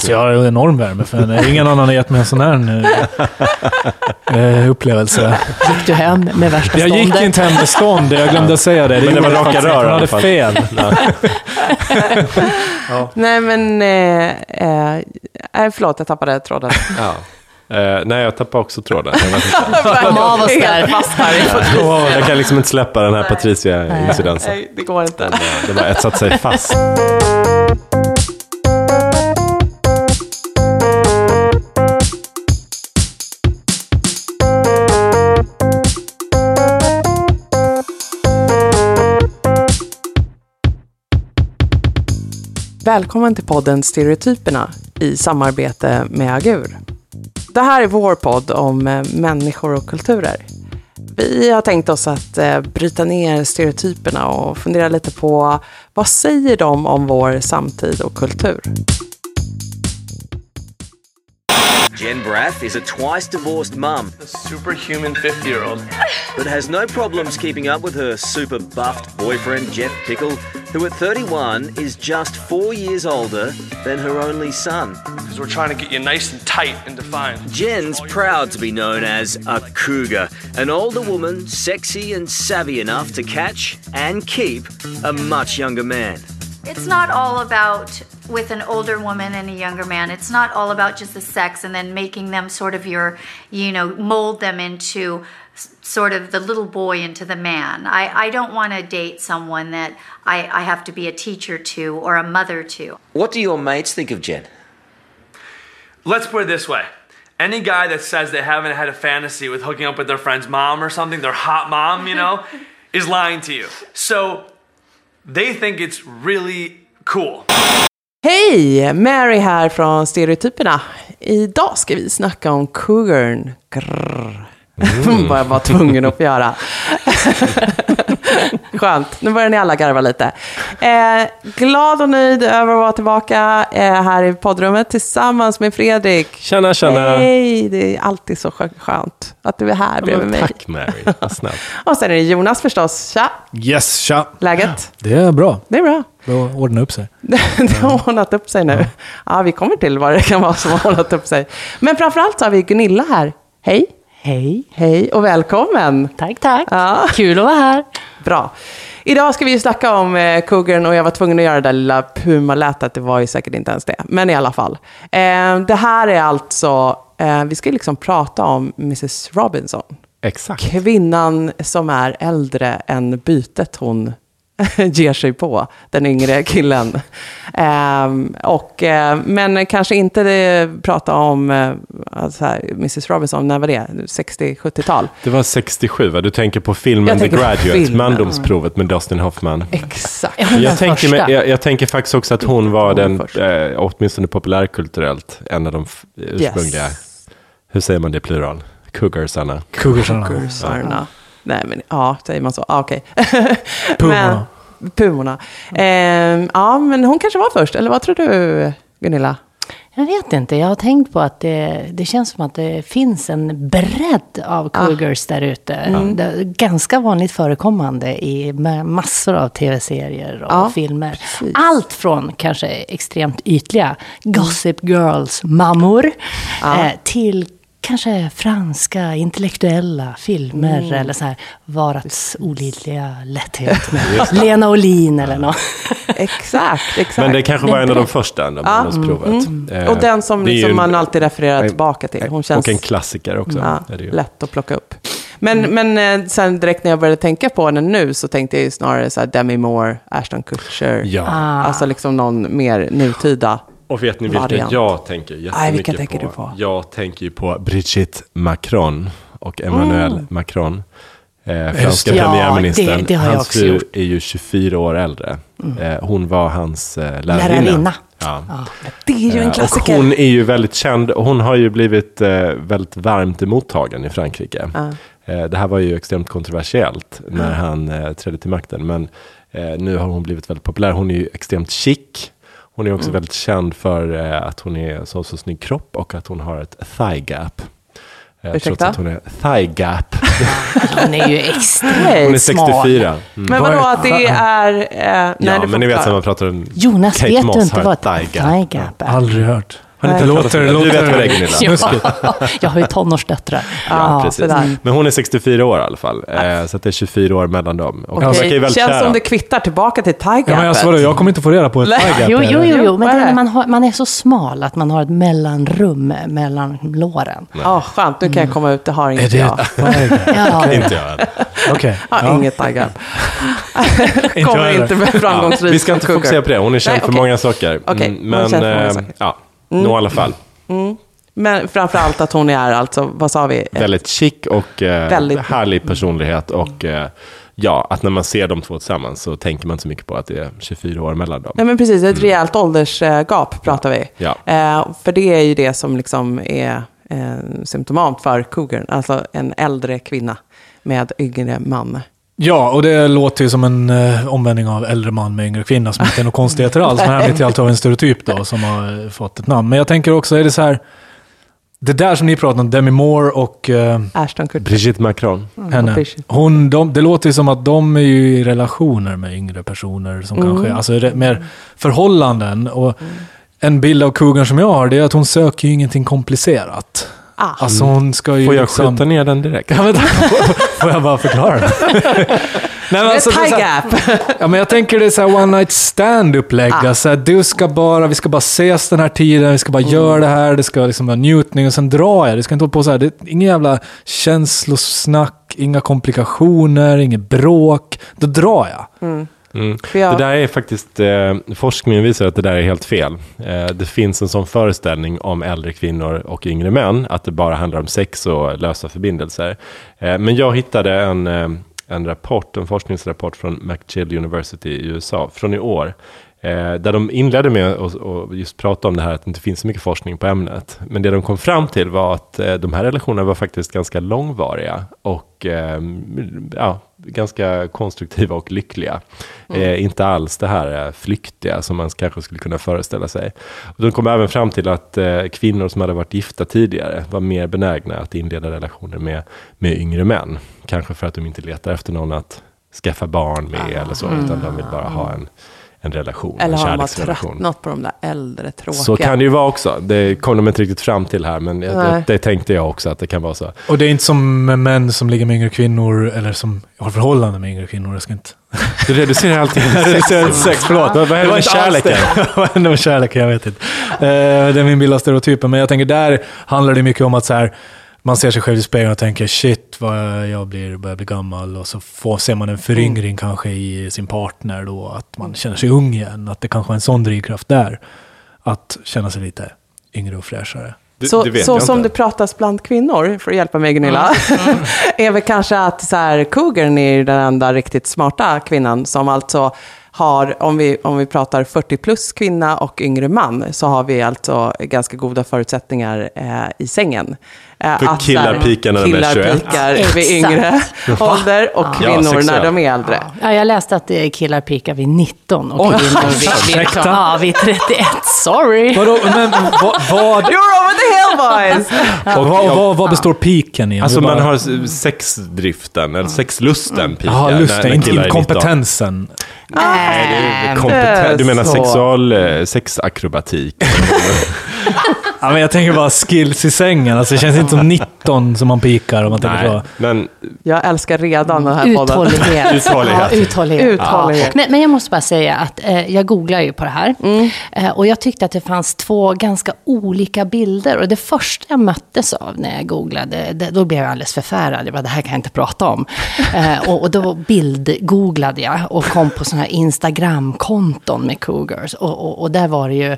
Alltså jag har en enorm värme för henne. Ingen annan har gett mig en sån här uh, upplevelse. Gick du hem med värsta ståndet? Jag gick inte hem med stånd, jag glömde säga det. Men det var raka rör Hon hade fel. ja. Nej men, eh, eh, förlåt jag tappade tråden. Ja. Uh, nej, jag tappade också tråden. Kom av oss där. Fast här. jag kan liksom inte släppa den här Patricia-incidensen. Nej, det går inte. Det var etsat sig fast. Välkommen till podden Stereotyperna i samarbete med Agur. Det här är vår podd om eh, människor och kulturer. Vi har tänkt oss att eh, bryta ner stereotyperna och fundera lite på vad säger de om vår samtid och kultur? Jen Braff is a twice divorced mum. A superhuman 50 year old. But has no problems keeping up with her super buffed boyfriend, Jeff Pickle, who at 31 is just four years older than her only son. Because we're trying to get you nice and tight and defined. Jen's proud to be known as a cougar, an older woman, sexy and savvy enough to catch and keep a much younger man. It's not all about with an older woman and a younger man. It's not all about just the sex and then making them sort of your, you know, mold them into sort of the little boy into the man. I, I don't want to date someone that I, I have to be a teacher to or a mother to. What do your mates think of Jen? Let's put it this way. Any guy that says they haven't had a fantasy with hooking up with their friend's mom or something, their hot mom, you know, is lying to you. So they think it's really cool. Hej! Mary här från Stereotyperna. Idag ska vi snacka om kugern. Grrr. Mm. Vad jag var tvungen att få göra. Skönt, nu börjar ni alla garva lite. Eh, glad och nöjd över att vara tillbaka eh, här i poddrummet tillsammans med Fredrik. Tjena, tjena. Hej, det är alltid så skönt att du är här ja, bredvid mig. Tack Mary, vad snällt. och sen är det Jonas förstås. Tja! Yes, tja! Läget? Det är bra. Det är bra. Det har ordnat upp sig. det har ordnat upp sig nu. Ja. ja, vi kommer till vad det kan vara som har ordnat upp sig. Men framförallt så har vi Gunilla här. Hej! Hej. Hej och välkommen. Tack, tack. Ja. Kul att vara här. Bra. Idag ska vi ju snacka om eh, Cougarn och jag var tvungen att göra det där lilla Puma-lätet. Det var ju säkert inte ens det. Men i alla fall. Eh, det här är alltså, eh, vi ska liksom prata om Mrs Robinson. Exakt. Kvinnan som är äldre än bytet hon ger sig på, den yngre killen. Um, och, uh, men kanske inte prata om uh, alltså här, Mrs Robinson, när var det? 60-70-tal? Det var 67, va? Du tänker på filmen The Graduate, mandomsprovet med Dustin Hoffman. Exakt. Jag tänker, med, jag, jag, tänker faktiskt också att hon var den, eh, åtminstone populärkulturellt, en av de ursprungliga, yes. hur säger man det i plural? Cougarsarna. Cougarsarna. Cougarsarna. Ja. Nej, men ja, säger man så? Ah, Okej. Okay. Pumorna. Pumorna. Eh, ja, men hon kanske var först, eller vad tror du, Gunilla? Jag vet inte. Jag har tänkt på att det, det känns som att det finns en bredd av cougars ah. där ute. Mm. Ganska vanligt förekommande i massor av tv-serier och ah, filmer. Precis. Allt från kanske extremt ytliga Gossip Girls-mammor ah. eh, till kanske franska intellektuella filmer mm. eller så här Varats olidliga lätthet med Lena Olin eller något. exakt, exakt. Men det kanske var en av de första man ja. provet. Mm. Mm. Och den som liksom man alltid refererar tillbaka till. Hon känns, och en klassiker också. Ja, lätt att plocka upp. Men, mm. men eh, sen direkt när jag började tänka på henne nu så tänkte jag ju snarare så här Demi Moore, Ashton Kutcher. Ja. Ah. Alltså liksom någon mer nutida och vet ni vilka jag tänker jättemycket Nej, vilka tänker på? Du på? Jag tänker ju på Brigitte Macron och Emmanuel mm. Macron. Eh, franska ja, premiärministern. Det, det hans fru gjort. är ju 24 år äldre. Mm. Eh, hon var hans eh, lärarinna. lärarinna. Ja. ja. Det är ju en klassiker. Och hon är ju väldigt känd. Hon har ju blivit eh, väldigt varmt emottagen i Frankrike. Ja. Eh, det här var ju extremt kontroversiellt när han eh, trädde till makten. Men nu har hon blivit väldigt populär. Hon är ju extremt chic. Hon är också mm. väldigt känd för eh, att hon är så, så snygg kropp och att hon har ett thigh gap. Eh, Ursäkta? att hon är thigh gap. hon är ju extremt Hon är 64. Mm. Men vadå att det är... Eh, ja, men ni vet när man pratar om Jonas, Kate vet Moss du inte vad thigh gap, thigh gap är? Aldrig hört. Har ni inte låter- det? Du vet låter- vad det är Gunilla? Ja, jag har ju tonårsdöttrar. Ja, Ja, precis. sådär. Men hon är 64 år i alla fall. Eh, så det är 24 år mellan dem. Och Okej, verkar ju väldigt Känns kära. som det kvittar tillbaka till Ja, men Tiger alltså, vadå, jag kommer inte få reda på ett tiger. Jo, jo, jo, jo, men det är när man, har, man är så smal att man har ett mellanrum mellan låren. Ja, skönt. Nu kan jag komma ut. Det har det jag. Ja, Inte jag. Okej. Jag Ja. inget Tiger. Inte Kommer jag inte med framgångsrik Vi ska inte fokusera på det. Hon är känd Nej, för många saker. Okej, Mm, hon är men känd för många eh, saker. Ja, nå i alla fall. Men framför allt att hon är alltså, vad sa vi? Väldigt chic och eh, Väldigt- härlig personlighet. Och eh, ja, att när man ser de två tillsammans så tänker man inte så mycket på att det är 24 år mellan dem. Nej men precis, ett rejält åldersgap pratar vi. Ja. Eh, för det är ju det som liksom är eh, symptomat för cougar. Alltså en äldre kvinna med yngre man. Ja, och det låter ju som en eh, omvändning av äldre man med yngre kvinna som inte är något konstigheter alls. Men här vet jag alltid av en stereotyp då som har eh, fått ett namn. Men jag tänker också, är det så här, det där som ni pratar om, Demi Moore och eh, Ashton Kutcher. Brigitte Macron. henne. Brigitte. Hon, de, det låter ju som att de är ju i relationer med yngre personer som kanske, alltså re- mer förhållanden. Och en bild av Cougar som jag har, det är att hon söker ju ingenting komplicerat. Ah. Alltså hon ska ju Får jag liksom- skjuta ner den direkt? Ja, vänta, får jag bara förklara det? Nej, men alltså, det är gap. Ja, men jag tänker det är så här one night stand upplägg. Ah. Så här, du ska bara, vi ska bara ses den här tiden, vi ska bara göra det här, det ska liksom vara njutning och sen drar jag. Det ska inte hålla på så här, det är ingen jävla känslosnack, inga komplikationer, inget bråk. Då drar jag. Mm. För jag- Det där är faktiskt, eh, forskningen visar att det där är helt fel. Eh, det finns en sån föreställning om äldre kvinnor och yngre män, att det bara handlar om sex och lösa förbindelser. Eh, men jag hittade en, eh, en rapport, en forskningsrapport från McGill University i USA från i år. Eh, där de inledde med att just prata om det här att det inte finns så mycket forskning på ämnet. Men det de kom fram till var att eh, de här relationerna var faktiskt ganska långvariga och eh, ja, ganska konstruktiva och lyckliga. Eh, inte alls det här eh, flyktiga som man kanske skulle kunna föreställa sig. Och de kom även fram till att eh, kvinnor som hade varit gifta tidigare var mer benägna att inleda relationer med, med yngre män. Kanske för att de inte letar efter någon att skaffa barn med eller så, utan de vill bara ha en, en relation, Eller en har kärleksrelation. tröttnat på de där äldre tråkiga? Så kan det ju vara också. Det kom de inte riktigt fram till här, men det, det tänkte jag också att det kan vara så. Och det är inte som med män som ligger med yngre kvinnor eller som har förhållande med yngre kvinnor. Jag ska inte... Du reducerar allting till sex. sex, förlåt. Vad, händer med kärleken? det. Vad händer med kärleken? Jag vet inte. Eh, det är min bild av stereotypen. Men jag tänker, där handlar det mycket om att så här, man ser sig själv i spegeln och tänker shit vad jag blir, börjar bli gammal. Och så får, ser man en föryngring kanske i sin partner då. Att man känner sig ung igen. Att det kanske är en sån drivkraft där. Att känna sig lite yngre och fräschare. Det- så det så som det pratas bland kvinnor, för att hjälpa mig Gunilla, är väl kanske att så här, Cougaren är den enda riktigt smarta kvinnan som alltså har, om vi, om vi pratar 40 plus kvinna och yngre man, så har vi alltså ganska goda förutsättningar eh, i sängen. Eh, För att så killar här, pikar när de är killar 21. pikar vid Exakt. yngre ålder och Ja, kvinnor när de är äldre. Ja, jag läste att det är killar pikar vid 19 och Oj, kvinnor vid, vid, ja, vid 31. Sorry! Vadå, men vad, vad, You're over the hill boys! och vad, vad, vad består piken i? Alltså Vi man bara- har sexdriften, eller sexlusten pikar. När- lusten, inte killar är 19. kompetensen. Nej, det är kompeten- du menar sexual eh, sexakrobatik. Ja, men jag tänker bara skills i sängen. Alltså, det känns inte som 19 som man pikar om man tänker så. Men Jag älskar redan den här podden. Uthållighet. Uthållighet. Ja, uthållighet. Uthållighet. Ja. Men, men jag måste bara säga att eh, jag googlar ju på det här. Eh, och jag tyckte att det fanns två ganska olika bilder. Och det första jag möttes av när jag googlade, det, då blev jag alldeles förfärad. Jag bara, det här kan jag inte prata om. Eh, och, och då bildgooglade jag och kom på sådana här Instagram-konton med cougars. Och, och, och där var det ju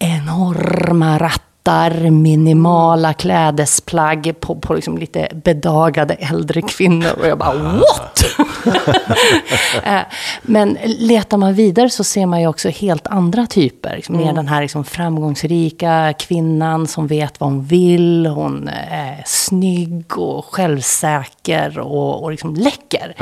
enorma rattar, minimala klädesplagg på, på liksom lite bedagade äldre kvinnor. Och jag bara, what? Eh, Men letar man vidare så ser man ju också helt andra typer. Liksom Mer den här liksom framgångsrika kvinnan som vet vad hon vill. Hon är snygg och självsäker och, och liksom läcker.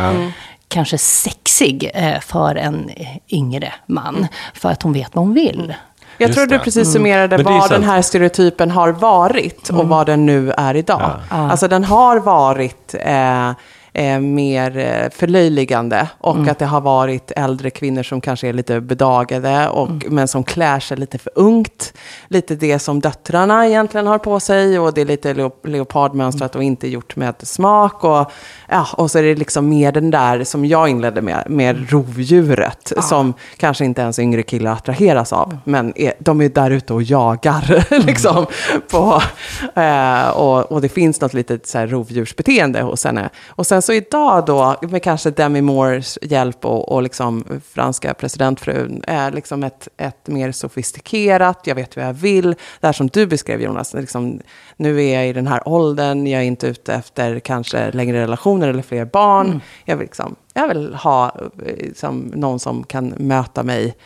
Kanske sexig eh, för en yngre man. För att hon vet vad hon vill. Jag tror du precis summerade Men det är vad den här stereotypen har varit och vad den nu är idag. Ja. Alltså den har varit eh, eh, mer eh, förlöjligande. Och Mm. att det har varit äldre kvinnor som kanske är lite bedagade, och, Mm. men som klär sig lite för ungt. Lite det som döttrarna egentligen har på sig. Och det är lite leo- leopardmönstrat och inte gjort med smak. Och, ja, och så är det liksom mer den där som jag inledde med, med rovdjuret. Som kanske inte ens yngre killar attraheras av. Men är, de är där ute och jagar. liksom, på, eh, och, och det finns något litet så här, rovdjursbeteende hos henne. Och sen så idag då, med kanske Demi Moores hjälp och, och liksom franska presidentfrun, är liksom ett, ett mer sofistikerat, jag vet vad jag vill. Det här som du beskrev Jonas, liksom, nu är jag i den här åldern, jag är inte ute efter kanske längre relationer eller fler barn. Jag, vill liksom, jag vill ha liksom, någon som kan möta mig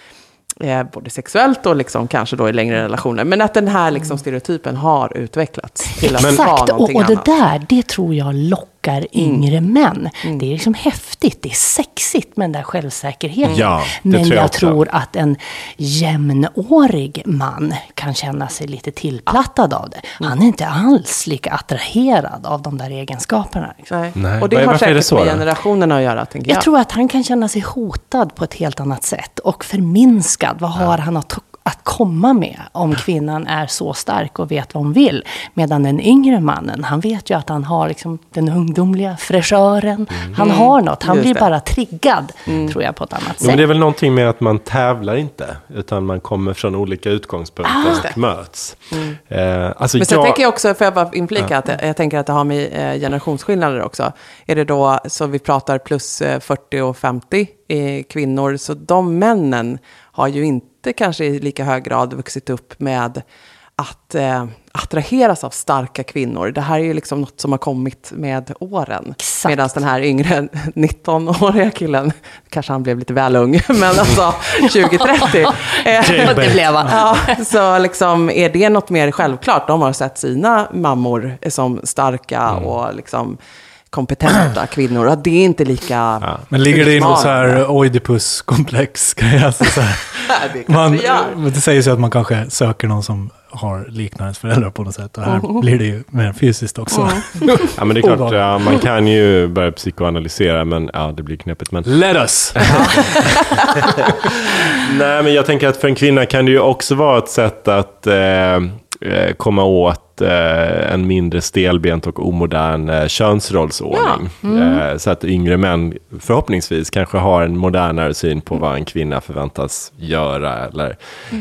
eh, både sexuellt och liksom, kanske då i längre relationer. Men att den här liksom, stereotypen har utvecklats till att vara Exakt, och, någonting och det annat. där, det tror jag lockar yngre män. Det är liksom häftigt, det är sexigt med den där självsäkerheten. Ja, Men tror jag jag, tror att en jämnårig man kan känna sig lite tillplattad av det. Han är inte alls lika attraherad av de där egenskaperna. liksom. Nej. Nej. Och det har är det säkert så med generationerna att göra, tänker jag. Jag tror att han kan känna sig hotad på ett helt annat sätt och förminskad. Vad har han att, att komma med om kvinnan är så stark och vet vad hon vill? Medan den yngre mannen, han vet ju att han har liksom den ungdomliga fräschören. Han har något, han Just blir det. bara triggad, tror jag, på ett annat Jo, men sätt. det är väl någonting med att man tävlar inte, utan man kommer från olika utgångspunkter och möts. Eh, alltså Men sen jag, tänker jag också, får jag bara inflika, att jag, jag tänker att det har med eh, generationsskillnader också. Är det då, så vi pratar plus eh, 40 och 50 eh, kvinnor, så de männen har ju inte kanske i lika hög grad vuxit upp med att eh, attraheras av starka kvinnor. Det här är ju liksom något som har kommit med åren. Medan den här yngre 19-åriga killen, kanske han blev lite väl ung, men alltså 20-30. eh, det blev han. Ja, så liksom, är det något mer självklart? De har sett sina mammor som starka Mm. och liksom kompetenta kvinnor. Att det är inte lika... Men ligger det i någon så här Oidipus-komplex? Alltså så här, man, det sägs ju att man kanske söker någon som har liknande föräldrar på något sätt. Och här Mm. blir det ju mer fysiskt också. ja, men det är klart, ja, man kan ju börja psykoanalysera, men ja, det blir knepigt. Men, Let us! nej, men jag tänker att för en kvinna kan det ju också vara ett sätt att eh, eh, komma åt eh, en mindre stelbent och omodern eh, könsrollsordning. Eh, så att yngre män förhoppningsvis kanske har en modernare syn på vad en kvinna förväntas göra eller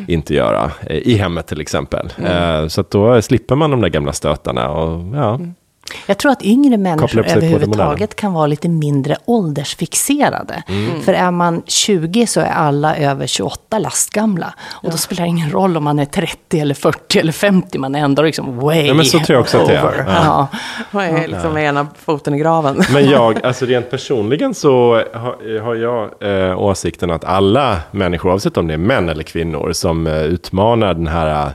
inte göra. Eh, I hemmet till exempel. Eh, så att då slipper man de där gamla stötarna. Och, ja. Jag tror att yngre människor överhuvudtaget kan vara lite mindre åldersfixerade. Mm. För är man 20 så är alla över 28 lastgamla. Och då spelar det ingen roll om man är 30 eller 40 eller 50, man är ändå liksom way Ja, men så tror jag också att det är. over. Ja. Ja. Och är liksom med ena foten i graven. Men jag, alltså rent personligen så har, har jag eh, åsikten att alla människor, oavsett om det är män eller kvinnor, som eh, utmanar den här,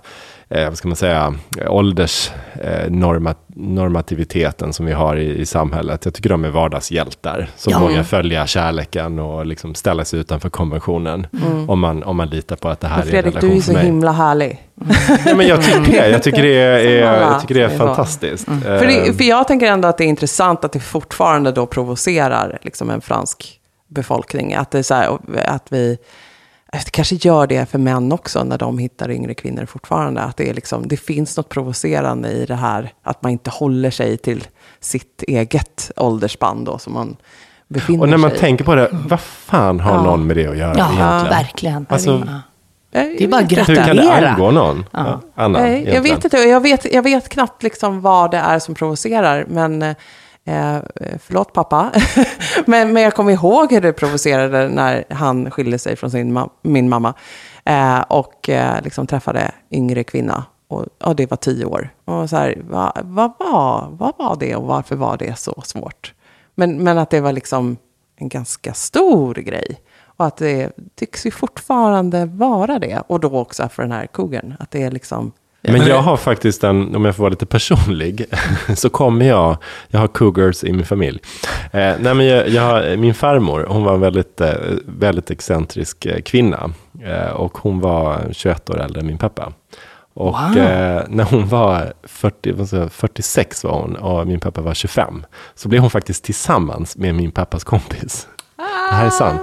eh, vad ska man säga, åldersnormativiteten som vi har i, i samhället. Jag tycker de är vardagshjältar som Ja. vågar följa kärleken och liksom ställa sig utanför konventionen. Om, man, om man litar på att det här Fredrik, är en du är relation så för mig. himla härlig. Ja, men jag tycker det. Jag tycker det är, jag tycker det är så. fantastiskt. För, det, Eh, för jag tänker ändå att det är intressant att det fortfarande då provocerar liksom en fransk befolkning. Att, det är så här, att vi det kanske gör det för män också när de hittar yngre kvinnor fortfarande. Att det, är liksom, det finns något provocerande i det här. Att man inte håller sig till sitt eget åldersspann då som man befinner Och när man sig tänker på det, vad fan har Ja. någon med det att göra Ja, egentligen? verkligen. Alltså, Ja. Det är bara att Hur kan det Gratulera. angå någon ja. annan? Jag vet inte. Jag vet, jag vet knappt liksom vad det är som provocerar. Men eh, förlåt pappa. men, men jag kommer ihåg hur det provocerade när han skilde sig från sin ma- min mamma. Eh, och eh, liksom träffade yngre kvinna. Och, och det var tio år. Och så här, vad, va, var, vad var det och varför var det så svårt? Men, men att det var liksom en ganska stor grej. Och att det tycks ju fortfarande vara det. Och då också för den här kugern. Att det är liksom... Men jag har faktiskt en, om jag får vara lite personlig, så kommer jag, jag har cougars i min familj. Eh, nej men jag, jag har, min farmor, hon var en väldigt, eh, väldigt excentrisk eh, kvinna. Eh, och hon var 21 år äldre än min pappa. Och Wow. eh, när hon var 40, vad ska jag säga, 46 var hon och min pappa var 25. Så blev hon faktiskt tillsammans med min pappas kompis. Det här är sant.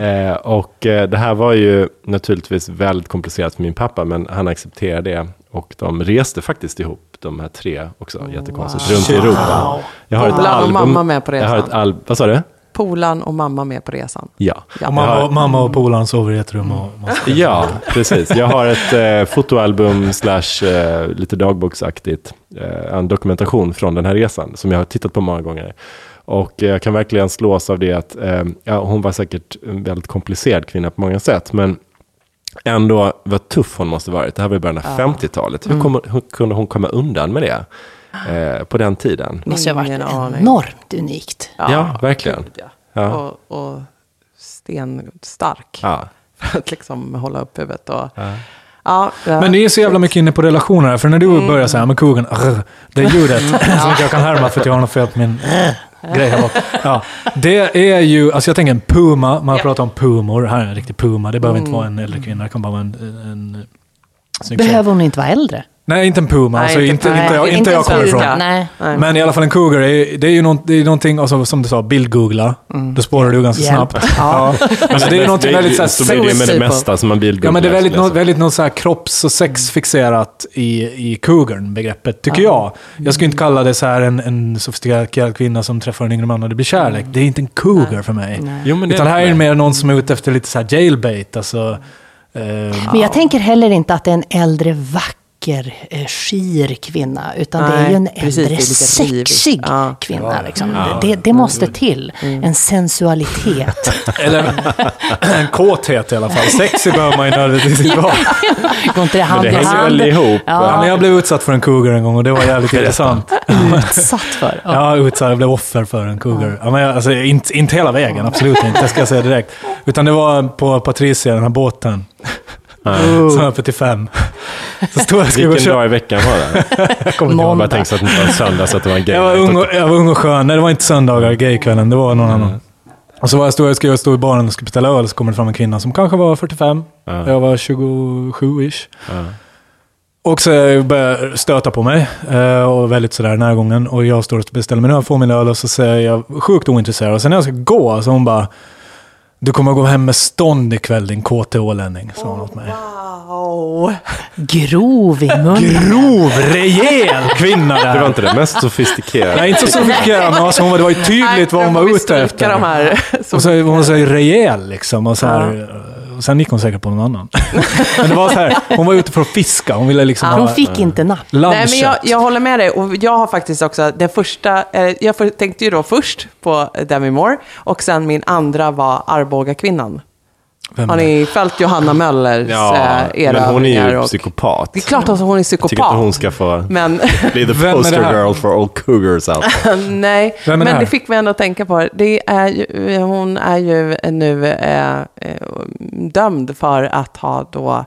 Eh, och eh, det här var ju naturligtvis väldigt komplicerat för min pappa, men han accepterade det. Och de reste faktiskt ihop, de här tre också, jättekonstigt, runt i Europa. Jag har ett Polaren och album. mamma med på Jag har resan. ett album. Vad sa du? Polan och mamma med på resan. Ja. Ja. Och mamma, mamma och polaren sover i ett rum och Ja, precis. Jag har ett eh, fotoalbum slash eh, lite dagboksaktigt, eh, en dokumentation från den här resan som jag har tittat på många gånger. Och eh, jag kan verkligen slås av det att eh, ja, hon var säkert en väldigt komplicerad kvinna på många sätt, men ändå vad tuff hon måste varit. Det här var i början av 50-talet. Hur, kommer, hur kunde hon komma undan med det eh, på den tiden? Det måste ju ha varit enormt unikt. Ja, verkligen. gud, ja. Ja. Och, och stenstark. Ja. För att liksom hålla upp huvudet. Och, ja. Ja, Men ni är så jävla mycket inne på relationer här, för när du börjar så här med kugen, arr, det ljudet som inte jag kan härma för att jag har något fel på min grej här bak. Ja, det är ju, alltså jag tänker en puma, man pratar om pumor, här är en riktig puma, det behöver inte vara en äldre kvinna, det kan bara vara en, en tjej. Behöver hon inte vara äldre? Nej, inte en puma, Nej, alltså inte, inte- inte, jag, nej, inte jag inte kommer ifrån. Nej. Nej. Men i alla fall en cougar, är, det är ju något, det är någonting, alltså, som du sa, bildgoogla. Då spårar du ganska Hjälp. snabbt. Ja. Alltså, det är ju någonting väldigt så här, så blir det ju med det mesta som man vill Ja, men det är väldigt, något, väldigt något så här kropps och sexfixerat i, i cougarn, begreppet, tycker jag. Jag skulle inte kalla det så här en, en sofistikerad kvinna som träffar en yngre man och det blir kärlek. Det är inte en cougar för mig. Jo, men det Utan är här är det. mer någon som är ute efter lite så här jailbait, alltså... Eh, Men jag tänker heller inte att det är en äldre vacker, eh, skir kvinna. Utan det är Nej, ju en precis, det äldre sexig Ja. kvinna. Liksom. Det, det måste till. En sensualitet. eller en kåthet i alla fall. Sexig behöver man ju nödvändigtvis inte vara. Går inte det hand det i hänger hand? väl ihop. Ja, men jag blev utsatt för en cougar en gång och det var jävligt intressant. Utsatt för. Ja. Ja, utsatt. Jag blev offer för en cougar. Ja, men jag, alltså, inte, inte hela vägen, absolut inte. Det ska jag säga direkt. Utan det var på Patricia, den här båten. Som var öppet till fem. Så stod jag Vilken köpa. dag i veckan var det? Jag kommer inte ihåg. Jag tänkte så att det inte var en söndag, så att det var en gay Jag var, ung och, jag var ung och skön. Nej, det var inte söndagar, gaykvällen. Det var någon annan. Och så var jag stod, jag skulle stå i baren och skulle beställa öl, så kommer det fram en kvinna som kanske var 45. Ja. Jag var 27-ish. Ja. Och så börjar stöta på mig eh, och väldigt sådär närgången. Och jag står och beställer min öl, får min öl och så säger jag sjukt ointresserad. Och sen när jag ska gå så hon bara Du kommer att gå hem med stånd ikväll din kåte ålänning, sa hon åt mig. Wow. Grov i munnen. Grov, rejäl kvinna där. Det var inte det mest sofistikerade. Nej, inte så sofistikerad, men alltså, hon var, det var ju tydligt vad hon var ute efter. De här. Och så hon var så rejäl liksom. Och, så här, sen gick hon säkert på någon annan. men det var så här, hon var ute för att fiska. Hon ville liksom Hon ha fick inte napp. Nej, men jag, jag håller med dig. Och jag har faktiskt också, den första, eh, jag tänkte ju då först på Demi Moore. Och sen min andra var Arboga-kvinnan. Vem Har ni följt Johanna Möllers Ja, eh, era men hon är ju och- psykopat. Det är klart att hon är Jag tycker psykopat. inte hon ska få Men, bli the Vem är det poster girl for all cougars out there. nej, Vem är men det här? det fick mig ändå tänka på det. är ju, hon är ju nu eh, eh, dömd för att ha då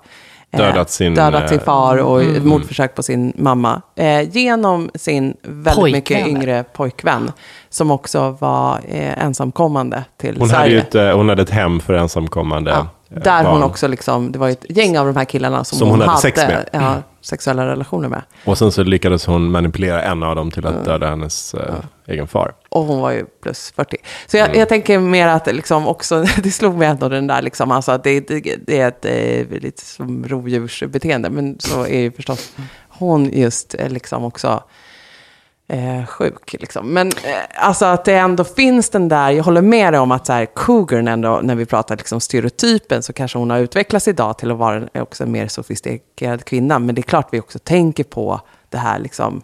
eh, Dödat sin, dödat sin eh, far och ett mordförsök på sin mamma. Eh, genom sin väldigt mycket Pojkvän. yngre pojkvän. Som också var eh, ensamkommande till Hon hade, Sverige. ju ett, eh, hon hade ett hem för ensamkommande Ja, eh, där barn. hon också liksom, det var ett gäng av de här killarna som, Som hon hade sex med. Ja, sexuella relationer med. Och sen så lyckades hon manipulera en av dem till att döda hennes eh, egen far. Och hon var ju plus 40. Så jag, jag tänker mer att liksom också, det slog mig ändå den där liksom, alltså att det, det, det är ett eh, lite som rovdjursbeteende. Men så är ju förstås hon just eh, liksom också eh, sjuk. Liksom. Men eh, alltså att det ändå finns den där, jag håller med dig om att så här, Cougarn ändå, när vi pratar liksom stereotypen, så kanske hon har utvecklats idag till att vara en, också en mer sofistikerad kvinna. Men det är klart vi också tänker på det här liksom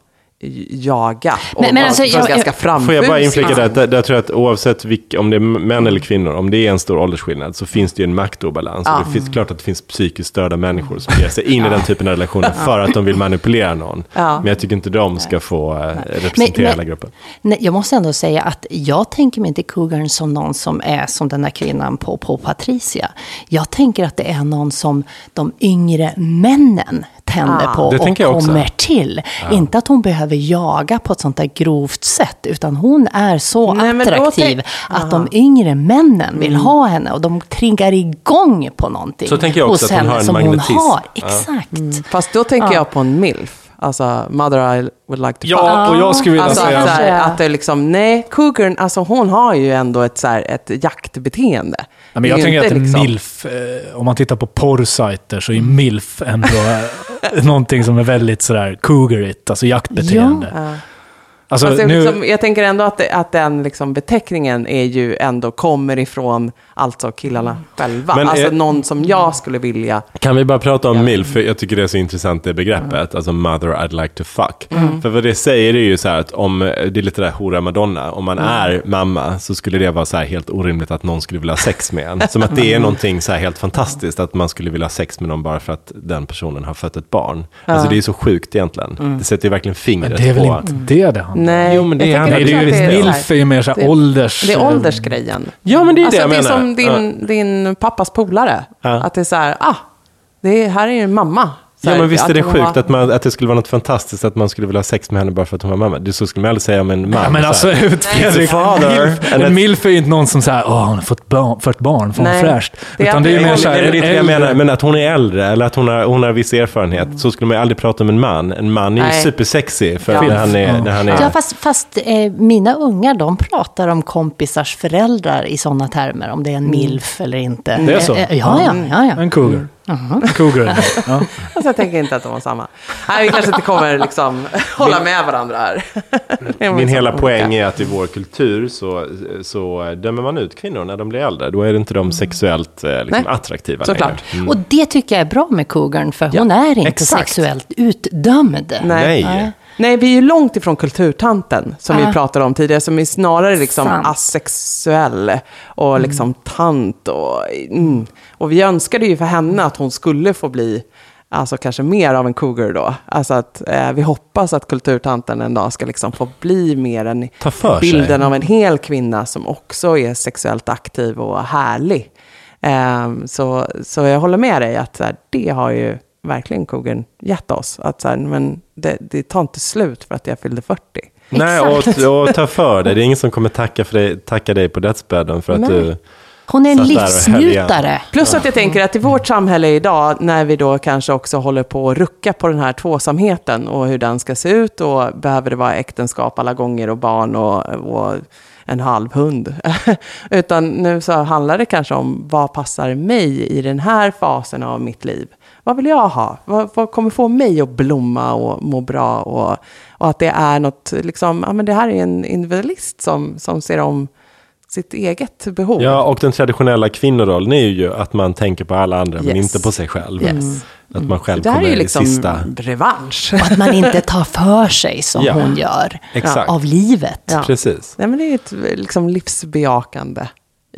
jaga och Men- alltså, vara jag- ganska framfusig. Får jag bara inflika där, där, där tror jag att oavsett vilka, om det är män eller kvinnor, om det är en stor åldersskillnad så finns det ju en maktobalans. Och det finns klart att det finns psykiskt störda människor som ger sig in i den typen av relationer för att de vill manipulera någon. Ja. Men jag tycker inte de ska få eh, representera Men- hela gruppen. Nej, jag måste ändå säga att jag tänker mig inte Cougarn som någon som är som den där kvinnan på, på Patricia. Jag tänker att det är någon som de yngre männen henne Ja, på det och jag också. kommer till. Inte att hon behöver jaga på ett sånt där grovt sätt, utan hon är så Nej, attraktiv att de yngre männen vill ha henne och de triggar igång på någonting Så tänker jag också hos att hon henne har en som magnetism. hon har. Ja. Exakt. Fast då tänker Ja. jag på en milf. Alltså, mother I would like to fuck. Ja, och jag skulle vilja Alltså säga... att, så här, att det liksom, nej, cougaren, alltså hon har ju ändå ett, så här, ett jaktbeteende. Ja, men jag tänker att liksom- milf, eh, om man tittar på porrsajter så är milf ändå någonting som är väldigt sådär cougarigt, alltså jaktbeteende. Ja. Alltså, jag, nu, liksom, jag tänker ändå att, det, att den liksom beteckningen är ju ändå kommer ifrån alltså killarna själva. Men alltså är- någon som jag skulle vilja... Kan vi bara prata om MILF? För jag tycker det är så intressant det begreppet. Alltså mother I'd like to fuck. För vad det säger är ju så här att om, det är lite där hora madonna, om man är mamma så skulle det vara så här helt orimligt att någon skulle vilja ha sex med en. Som att det är någonting så här helt fantastiskt att man skulle vilja ha sex med någon bara för att den personen har fött ett barn. Alltså det är så sjukt egentligen. Det sätter ju verkligen fingret det är väl på... inte det det handlar? Nej, Jo, men det jag handlar- tänker Nej, det är ju, att det är så milf är ju mer såhär det- ålders... Det är åldersgrejen. Ja, men det är alltså, det jag det är menar. som din, din pappas polare. Ja. Att det är så här, ah, det är, här är en mamma. Så Ja men visst är det hon sjukt var- att, man, att det skulle vara något fantastiskt att man skulle vilja ha sex med henne bara för att hon var mamma. Det så skulle man aldrig säga om en man. Ja, men så alltså. Fredrik, en milf är ju inte någon som säger åh, hon har fått barn, fått barn, fräscht. det är Utan det är ju att- mer såhär, det är inte det jag menar, men att hon är äldre eller att hon har, hon har viss erfarenhet. Så skulle man ju aldrig prata om en man. En man är ju Nej. supersexy för Ja. när han är... När han är Ja, fast, fast eh, mina ungar, de pratar om kompisars föräldrar i sådana termer, om det är en milf eller inte. Det är så? Eh, eh, Ja, ja, ja. ja. En cougar. En cougar ja. Alltså, jag tänker inte att de var samma. Nej, vi kanske inte kommer liksom hålla med varandra här. Min hela olika. poäng är att i vår kultur så, så dömer man ut kvinnor när de blir äldre. Då är det inte de sexuellt eh, liksom, Nej, attraktiva såklart. längre. Mm. Och det tycker jag är bra med cougarn, för hon är inte exakt. sexuellt utdömd. Nej. Nej. Nej, vi är ju långt ifrån kulturtanten som Ja. vi pratade om tidigare, som är snarare liksom Sant. asexuell och liksom tant. Och, mm. Och vi önskade ju för henne att hon skulle få bli Alltså kanske mer av en cougar då. Alltså att eh, vi hoppas att kulturtanten en dag ska liksom få bli mer en Ta för sig. bilden av en hel kvinna som också är sexuellt aktiv och härlig. Ehm, så, så jag håller med dig att här, det har ju verkligen cougarn gett oss. Att så här, men det, det tar inte slut för att jag fyllde 40. Nej, och, och ta för dig. Det är ingen som kommer tacka, för dig, tacka dig på dödsbädden för att Nej. du... Hon är en livsnjutare. Plus att jag tänker att i vårt samhälle idag, när vi då kanske också håller på att rucka på den här tvåsamheten och hur den ska se ut och behöver det vara äktenskap alla gånger och barn och, och en halv hund. Utan nu så handlar det kanske om vad passar mig i den här fasen av mitt liv. Vad vill jag ha? Vad, vad kommer få mig att blomma och må bra? Och, och att det är något, liksom, ja men det här är en individualist som, som ser om sitt eget behov. Ja, och den traditionella kvinnorollen är ju att man tänker på alla andra men Yes. inte på sig själv. Yes. Att man själv Det här är kommer ju i liksom sista... revansch. Och att man inte tar för sig som Ja. hon gör Exakt. av livet. Ja. Precis. Nej, men det är ett liksom livsbejakande.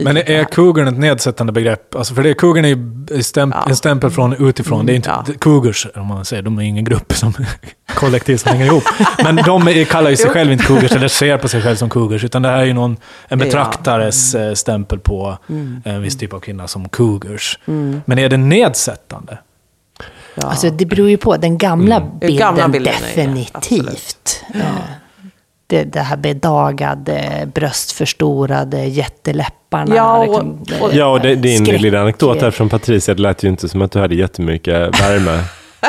Men är cougarn ett nedsättande begrepp? Alltså för det, cougarn är ju stämp, Ja. en stämpel från utifrån. Det är inte Ja. cougars, om man säger. De är ingen grupp som kollektiv som hänger ihop. Men de kallar ju sig Jo. själv inte cougars, eller ser på sig själv som cougars. Utan det här är ju någon, en Ja. Mm. betraktares eh, stämpel på en viss typ av kvinna som cougars. Men är det nedsättande? Ja. Alltså det beror ju på. Den gamla Mm. Den bilden, gamla bilden är det, definitivt. Det, det här bedagade, bröstförstorade, jätteläpparna. Ja, och- liksom, och- Ja, och det, din skräck. lilla anekdot här från Patricia, det lät ju inte som att du hade jättemycket värme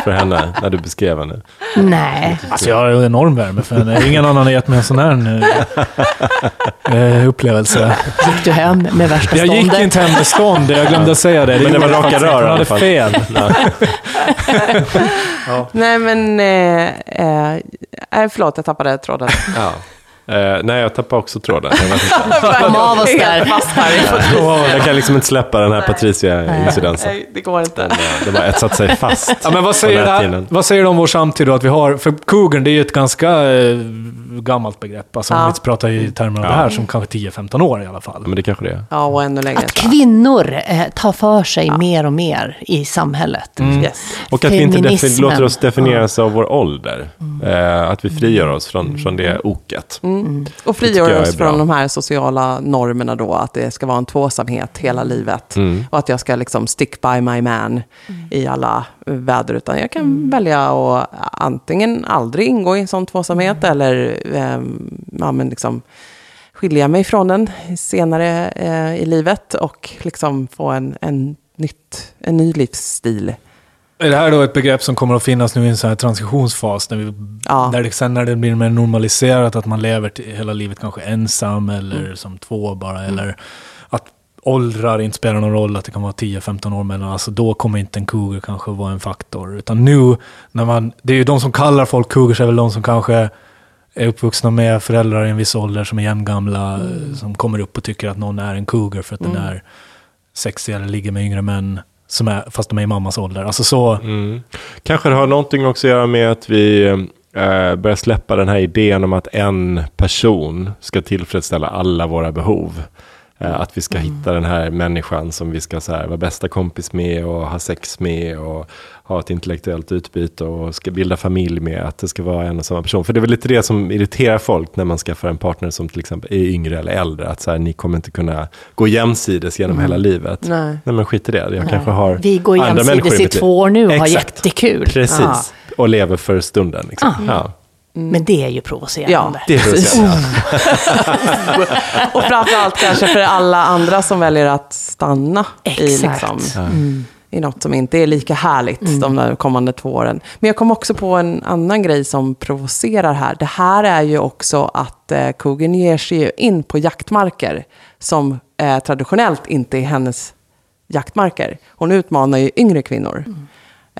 för henne när du beskrev henne. Nej. Alltså jag har en enorm värme för henne. Ingen annan har gett mig en sån här eh, upplevelse. Gick du hem med värsta Jag ståndet? gick inte hem med stånd, jag glömde säga det. Men det var jag raka rör i alla Hon hade fall. fel. Nej, men... Eh, eh, förlåt, jag tappade tråden. Ja. Eh, nej, jag tappade också tråden. Jag, vet inte. Kom av oss där. Fast här. jag kan liksom inte släppa den här Patricia-incidensen. Nej, det går inte. Den, eh, Den har etsat sig fast. Ja, men vad säger, det här, vad säger du om vår samtid då? Att vi har, för cougarn, det är ju ett ganska eh, gammalt begrepp. Alltså om Ja. vi pratar i termer av det här som kanske 10-15 år i alla fall. Men det kanske det är. Ja, och ännu längre. Att kvinnor eh, tar för sig mer och mer i samhället. Yes. Och att vi inte låter oss definieras av vår ålder. Eh, att vi frigör oss från, från det oket. Mm. Och jag frigöra är oss från de här sociala normerna då, att det ska vara en tvåsamhet hela livet. Mm. Och att jag ska liksom stick by my man i alla väder. Utan jag kan välja att antingen aldrig ingå i en sån tvåsamhet eller ehm, ja, men liksom skilja mig från den senare eh, i livet och liksom få en, en, nytt, en ny livsstil. Är det här då ett begrepp som kommer att finnas nu i en sån här transitionsfas? När vi, Ja. där det, sen när det blir mer normaliserat att man lever till, hela livet kanske ensam eller som två bara. Eller att åldrar inte spelar någon roll, att det kan vara 10-15 år mellan. Alltså då kommer inte en cougar kanske vara en faktor. Utan nu, när man, det är ju de som kallar folk cougars är väl de som kanske är uppvuxna med föräldrar i en viss ålder som är jämngamla. eh, Som kommer upp och tycker att någon är en cougar för att den är sexig eller ligger med yngre män. Som är, fast de är i mammas ålder. Alltså så, Mm. Kanske det har någonting också att göra med att vi eh, börjar släppa den här idén om att en person ska tillfredsställa alla våra behov. Eh, att vi ska hitta den här människan som vi ska så här, vara bästa kompis med och ha sex med och ha ett intellektuellt utbyte och ska bilda familj med. Att det ska vara en och samma person. För det är väl lite det som irriterar folk när man skaffar en partner som till exempel är yngre eller äldre. Att så här, ni kommer inte kunna gå jämsides genom hela livet. Nej. Nej men skit i det. Jag kanske har Vi går jämsides i två år nu och har jättekul. Precis, Ja. och lever för stunden. Liksom. Ja. Men det är ju provocerande. Det är Precis. precis. Och framförallt kanske för alla andra som väljer att stanna i, Exakt. liksom, i något som inte är lika härligt de där kommande två åren. Men jag kom också på en annan grej som provocerar här. Det här är ju också att eh, Coogan ger sig in på jaktmarker som eh, traditionellt inte är hennes jaktmarker. Hon utmanar ju yngre kvinnor.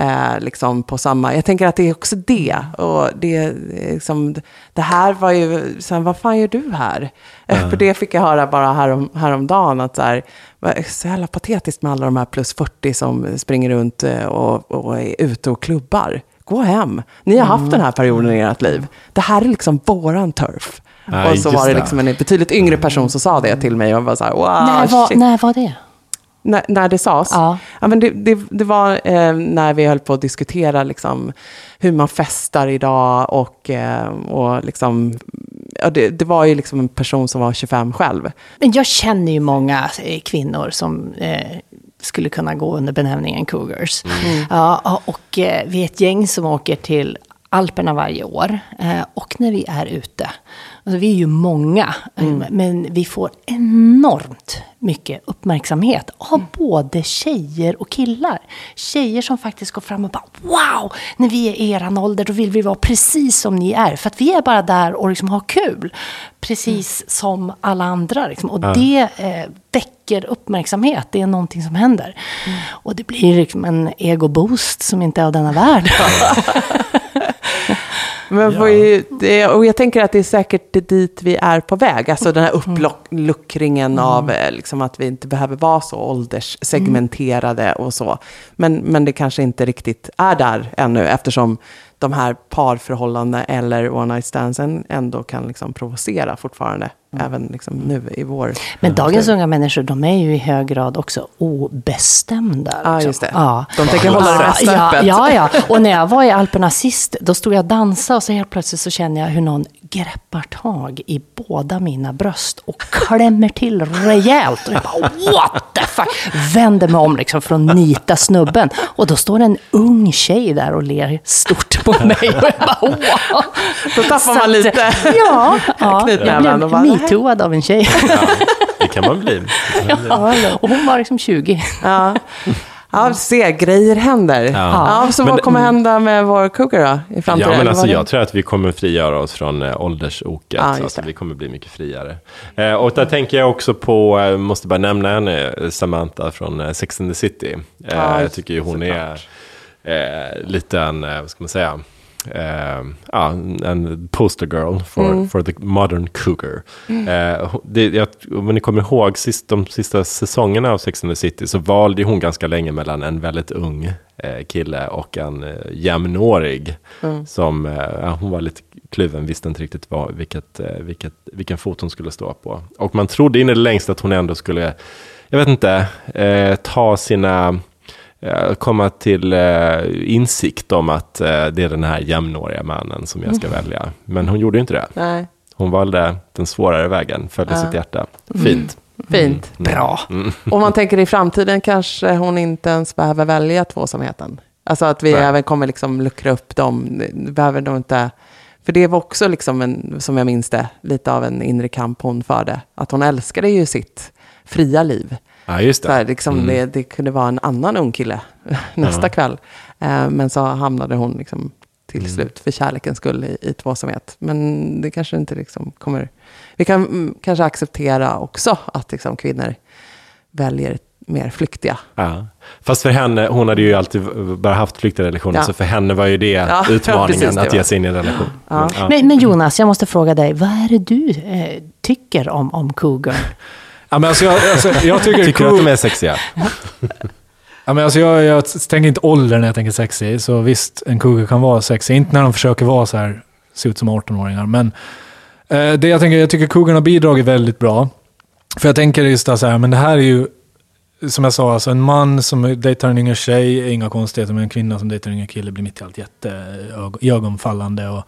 Eh, liksom på samma, jag tänker att det är också det. Och det, liksom, det här var ju, sen, vad fan gör du här? Eh, För det fick jag höra bara härom, häromdagen. Att så, här, vad är så jävla patetiskt med alla de här plus 40 som springer runt eh, och, och är ute och klubbar. Gå hem. Ni har haft den här perioden i ert liv. Det här är liksom våran turf. Ja, och så var det liksom en betydligt yngre person som sa det till mig. Och var så här, wow, när, var, shit. när var det? När, när det sades? Ja. men det, det, det var eh, när vi höll på att diskutera liksom, hur man festar idag och, eh, och liksom, ja, det, det var ju liksom en person som var 25 själv. Men jag känner ju många eh, kvinnor som eh, skulle kunna gå under benämningen cougars. Ja, och eh, vi är ett gäng som åker till Alperna varje år. Eh, och när vi är ute, alltså vi är ju många, eh, men vi får enormt mycket uppmärksamhet av både tjejer och killar. Tjejer som faktiskt går fram och bara wow, när vi är i eran ålder då vill vi vara precis som ni är. För att vi är bara där och liksom har kul. Precis som alla andra. Liksom. Och det eh, väcker uppmärksamhet. Det är någonting som händer. Och det blir liksom en egoboost som inte är av denna värld. Men får ju, det, och jag tänker att det är säkert dit vi är på väg. Alltså den här uppluckringen av eh, liksom, att vi inte behöver vara så ålderssegmenterade och så. Men, men det kanske inte riktigt är där ännu eftersom de här parförhållanden eller one night standsen ändå kan liksom provocera fortfarande. Även liksom nu i vår... Men dagens unga människor, de är ju i hög grad också obestämda. Ja, liksom. just det. Ja. De tänker hålla det mesta ja, öppet. ja, ja. Och när jag var i Alperna sist, då stod jag och dansade och så helt plötsligt så känner jag hur någon greppar tag i båda mina bröst och klämmer till rejält. Och jag bara what the fuck! Vänder mig om liksom för att nita snubben. Och då står en ung tjej där och ler stort på mig. Och jag bara wow! Då tappar man lite Ja, ja knytnäven jag blev metooad av en tjej. Ja, det kan man bli. Och hon var liksom 20. Ja. Ja, se, grejer händer. Ja. Ja. så Men vad kommer hända med vår cougar då i framtiden? Ja, men alltså, jag tror att vi kommer frigöra oss från äh, åldersoket. Ja, alltså, vi kommer bli mycket friare. Eh, och där tänker jag också på, eh, måste bara nämna henne, eh, Samantha från eh, Sex and the City. Eh, Ja, jag tycker ju hon är eh, lite en, eh, vad ska man säga, eh, ja, en poster girl for, Mm. for the modern cougar. Eh, hon- det, jag, om ni kommer ihåg sist, de sista säsongerna av Sex and the City så valde hon ganska länge mellan en väldigt ung eh, kille och en eh, jämnårig. Som, eh, hon var lite kluven, visste inte riktigt vad, vilket, eh, vilket, vilken fot hon skulle stå på. Och man trodde in i det längsta att hon ändå skulle, jag vet inte, eh, ta sina eh, komma till eh, insikt om att eh, det är den här jämnåriga mannen som jag ska välja. Men hon gjorde inte det. Nej. Hon valde den svårare vägen, följde Ja. sitt hjärta. Fint. Fint. Bra. Om man tänker i framtiden kanske hon inte ens behöver välja tvåsamheten. Alltså att vi Nej. även kommer liksom luckra upp dem. Behöver de inte... För det var också, liksom en, som jag minns det, lite av en inre kamp hon förde. Att hon älskade ju sitt fria liv. Ja, just Så här, det. liksom, Mm. det, det kunde vara en annan ung kille nästa Ja. kväll. Eh, men så hamnade hon liksom till Mm. slut för kärlekens skull i, i tvåsamhet. Men det kanske inte liksom kommer... Vi kan mm, kanske acceptera också att liksom kvinnor väljer mer flyktiga. Ja. Fast för henne, hon hade ju alltid bara haft flyktiga relationer, Ja. så för henne var ju det Ja, utmaningen precis, det att ge sig in i en relation. Ja. Ja. Men, men Jonas, jag måste fråga dig, vad är det du eh, tycker om, om Cougar? Ja, men alltså, jag, alltså, jag tycker, Tycker du att de är sexiga? Ja, men alltså jag, jag tänker inte ålder när jag tänker sexy, så visst, en cougar kan vara sexy. Inte när de försöker vara så här, se ut som 18-åringar. Men eh, det jag, tänker, jag tycker cougarna har bidragit väldigt bra. För jag tänker just så här, men det här är ju, som jag sa, alltså en man som dejtar en yngre tjej är inga konstigheter, men en kvinna som dejtar en yngre kille blir mitt i allt jätte ög- iögonfallande och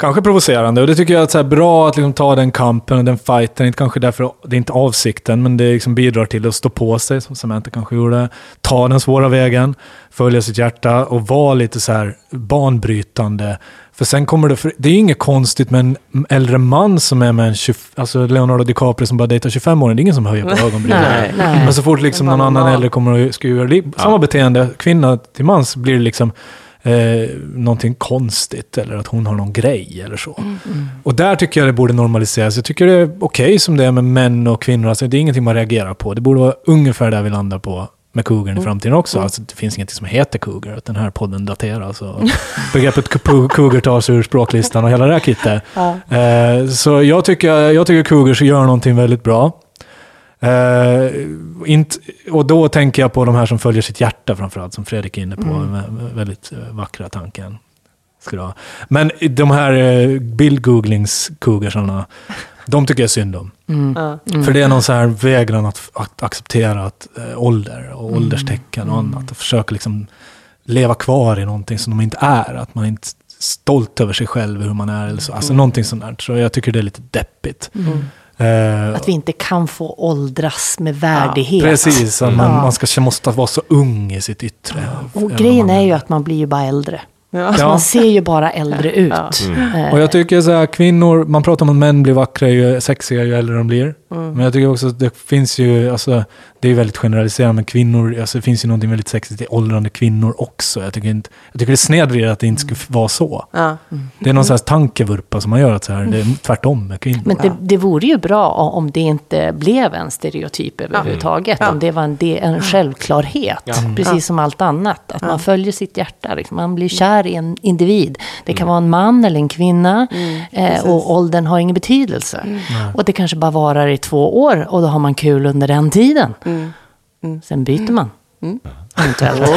kanske provocerande. Och det tycker jag är så här bra att liksom ta den kampen och den fighten. Inte kanske därför, det är inte avsikten, men det liksom bidrar till att stå på sig, som Samantha kanske gjorde. Ta den svåra vägen, följa sitt hjärta och vara lite så här banbrytande. För sen kommer det, för det är ju inget konstigt med en äldre man som är med en 20, alltså Leonardo DiCaprio som bara dejtar 25 år, det är ingen som höjer på ögonbrynen. Men så fort liksom någon annan äldre kommer och ska göra det, samma beteende, kvinna till mans, blir det liksom eh, någonting konstigt eller att hon har någon grej eller så. Och där tycker jag det borde normaliseras. Jag tycker det är okej som det är med män och kvinnor. Alltså, det är ingenting man reagerar på. Det borde vara ungefär där vi landar på med cougarn i framtiden också. Alltså, det finns ingenting som heter cougar. att Den här podden dateras. Och begreppet cougar tas ur språklistan och hela det här kittet. Eh, så jag tycker, jag tycker cougars gör någonting väldigt bra. Eh, inte, och då tänker jag på de här som följer sitt hjärta framförallt, som Fredrik är inne på. Med, med väldigt eh, vackra tanken. Ska. Men de här eh, bildgooglings-cougarsarna, de tycker jag är synd om. Ja. För det är någon så här vägran att, att acceptera att, ålder och ålderstecken och annat. Och försöka liksom leva kvar i någonting som de inte är. Att man inte är stolt över sig själv, hur man är. Eller så. Alltså någonting sånt där. Så jag tycker det är lite deppigt. Eh, Att vi inte kan få åldras med värdighet. Precis, att man, Ja. man ska, måste vara så ung i sitt yttre. Och grejen man är ju att man blir ju bara äldre. Ja. Alltså Ja. Man ser ju bara äldre ut. Eh, Och jag tycker så här, kvinnor, man pratar om att män blir vackra ju sexiga ju äldre de blir. Men jag tycker också att det finns ju, alltså, det är väldigt generaliserande, men kvinnor, alltså, det finns ju någonting väldigt sexigt i åldrande kvinnor också. Jag tycker, inte, jag tycker det snedvrider att det inte skulle vara så. Ja. Det är någon slags tankevurpa som man gör att så här, det är tvärtom med kvinnor. Men det, det vore ju bra om det inte blev en stereotyp överhuvudtaget. Ja. Om det var en, en självklarhet. Precis som allt annat. Att man följer sitt hjärta. Liksom. Man blir kär i en individ. Det kan vara en man eller en kvinna. eh, och åldern har ingen betydelse. Och det kanske bara varar i två år. Och då har man kul under den tiden. Sen byter man. Eventuellt.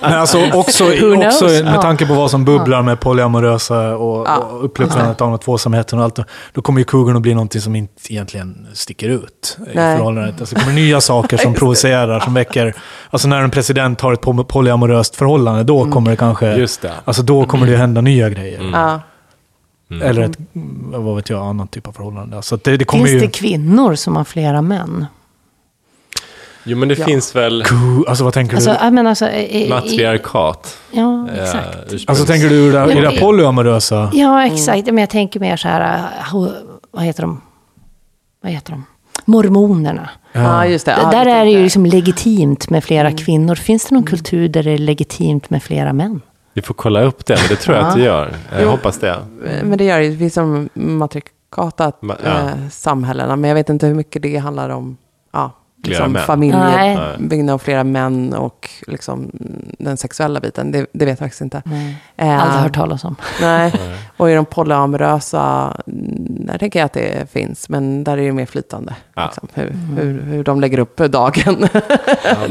Men alltså också, också med tanke på vad som bubblar med polyamorösa och, Ja. och uppluckrandet av tvåsamheten och allt. Då kommer ju cougarn att bli någonting som inte egentligen sticker ut i Nej. förhållandet. Alltså, det kommer nya saker som provocerar, som väcker... Alltså när en president har ett poly- polyamoröst förhållande, då Mm. kommer det kanske... Just det. Alltså då kommer det ju hända nya grejer. Ja. Eller ett, mm, vad vet jag, annan typ av förhållande. Så att det, det kommer Finns ju... det kvinnor som har flera män? Jo, men det Ja. finns väl Alltså vad tänker Alltså, du? menar, alltså, i, i, matriarkat. Ja, eh, exakt. ursprungs- Alltså tänker du i det, i det men- polyamorösa? Ja, exakt. Men jag tänker mer så här, ho- vad heter de? Vad heter de? Mormonerna. ja, just det. Ja, där det är det ju liksom legitimt med flera kvinnor. Finns det någon kultur där det är legitimt med flera män? Vi får kolla upp det, men det tror jag att det gör. Jag Jo. hoppas det. jag. Men det gör det ju. Det finns som matrikatat Ma- ja. eh, samhällena. Men jag vet inte hur mycket det handlar om. Ja, liksom Nej. byggnaden av flera män och liksom den sexuella biten. Det, det vet jag faktiskt inte. Eh, Aldrig hört talas om. Nej, och i de polyamorösa, mm, där tänker jag att det finns, men där är det mer flytande. Ja. Liksom, hur, hur, hur de lägger upp dagen.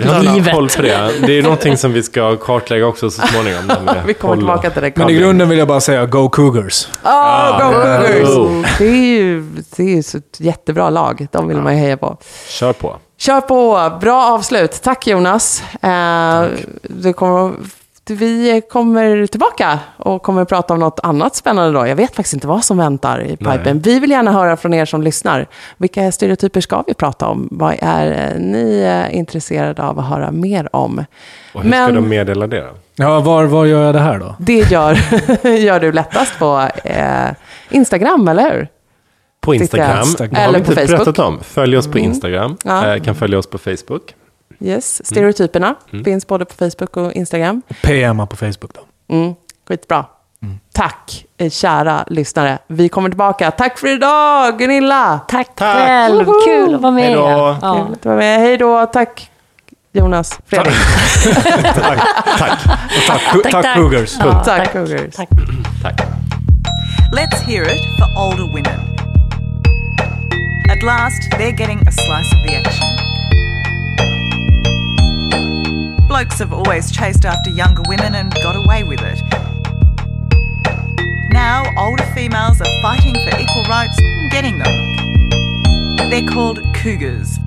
Ja, Livet. Koll på det. Det är någonting som vi ska kartlägga också så småningom. Vi kommer poly- tillbaka till det. Men i grunden vill jag bara säga Go Cougars. Oh, go Cougars! Oh. Det är ju det är ett jättebra lag. De vill man ju heja på. Kör på. Kör på! Bra avslut. Tack Jonas. Eh, Du kommer vi kommer tillbaka och kommer prata om något annat spännande då. Jag vet faktiskt inte vad som väntar i pipen. Nej. Vi vill gärna höra från er som lyssnar. Vilka stereotyper ska vi prata om? Vad är eh, ni eh, intresserade av att höra mer om? Och hur ska Men- de meddela det då? Ja, var, var gör jag det här då? Det gör, gör du lättast på eh, Instagram, eller hur? På Instagram. Instagram. Det har Eller vi på inte Facebook. berättat om. Följ oss på Mm. Instagram. Ja. Eh, kan följa oss på Facebook. Yes, stereotyperna Mm. finns både på Facebook och Instagram. PMa på Facebook då. Mm, skitbra. Tack, eh, kära lyssnare. Vi kommer tillbaka. Tack för idag, Gunilla! Tack, Tack. själv. Woho! Kul att vara med. Hej då. Ja. Kul att du var med. Hej då. Tack, Jonas. Fredrik. Tack. Tack, Tack, tack, tack. Cougars. Ja, Tack, Cougars. Tack. Tack. Let's hear it for older women. At last, they're getting a slice of the action. Blokes have always chased after younger women and got away with it. Now, older females are fighting for equal rights and getting them. They're called cougars.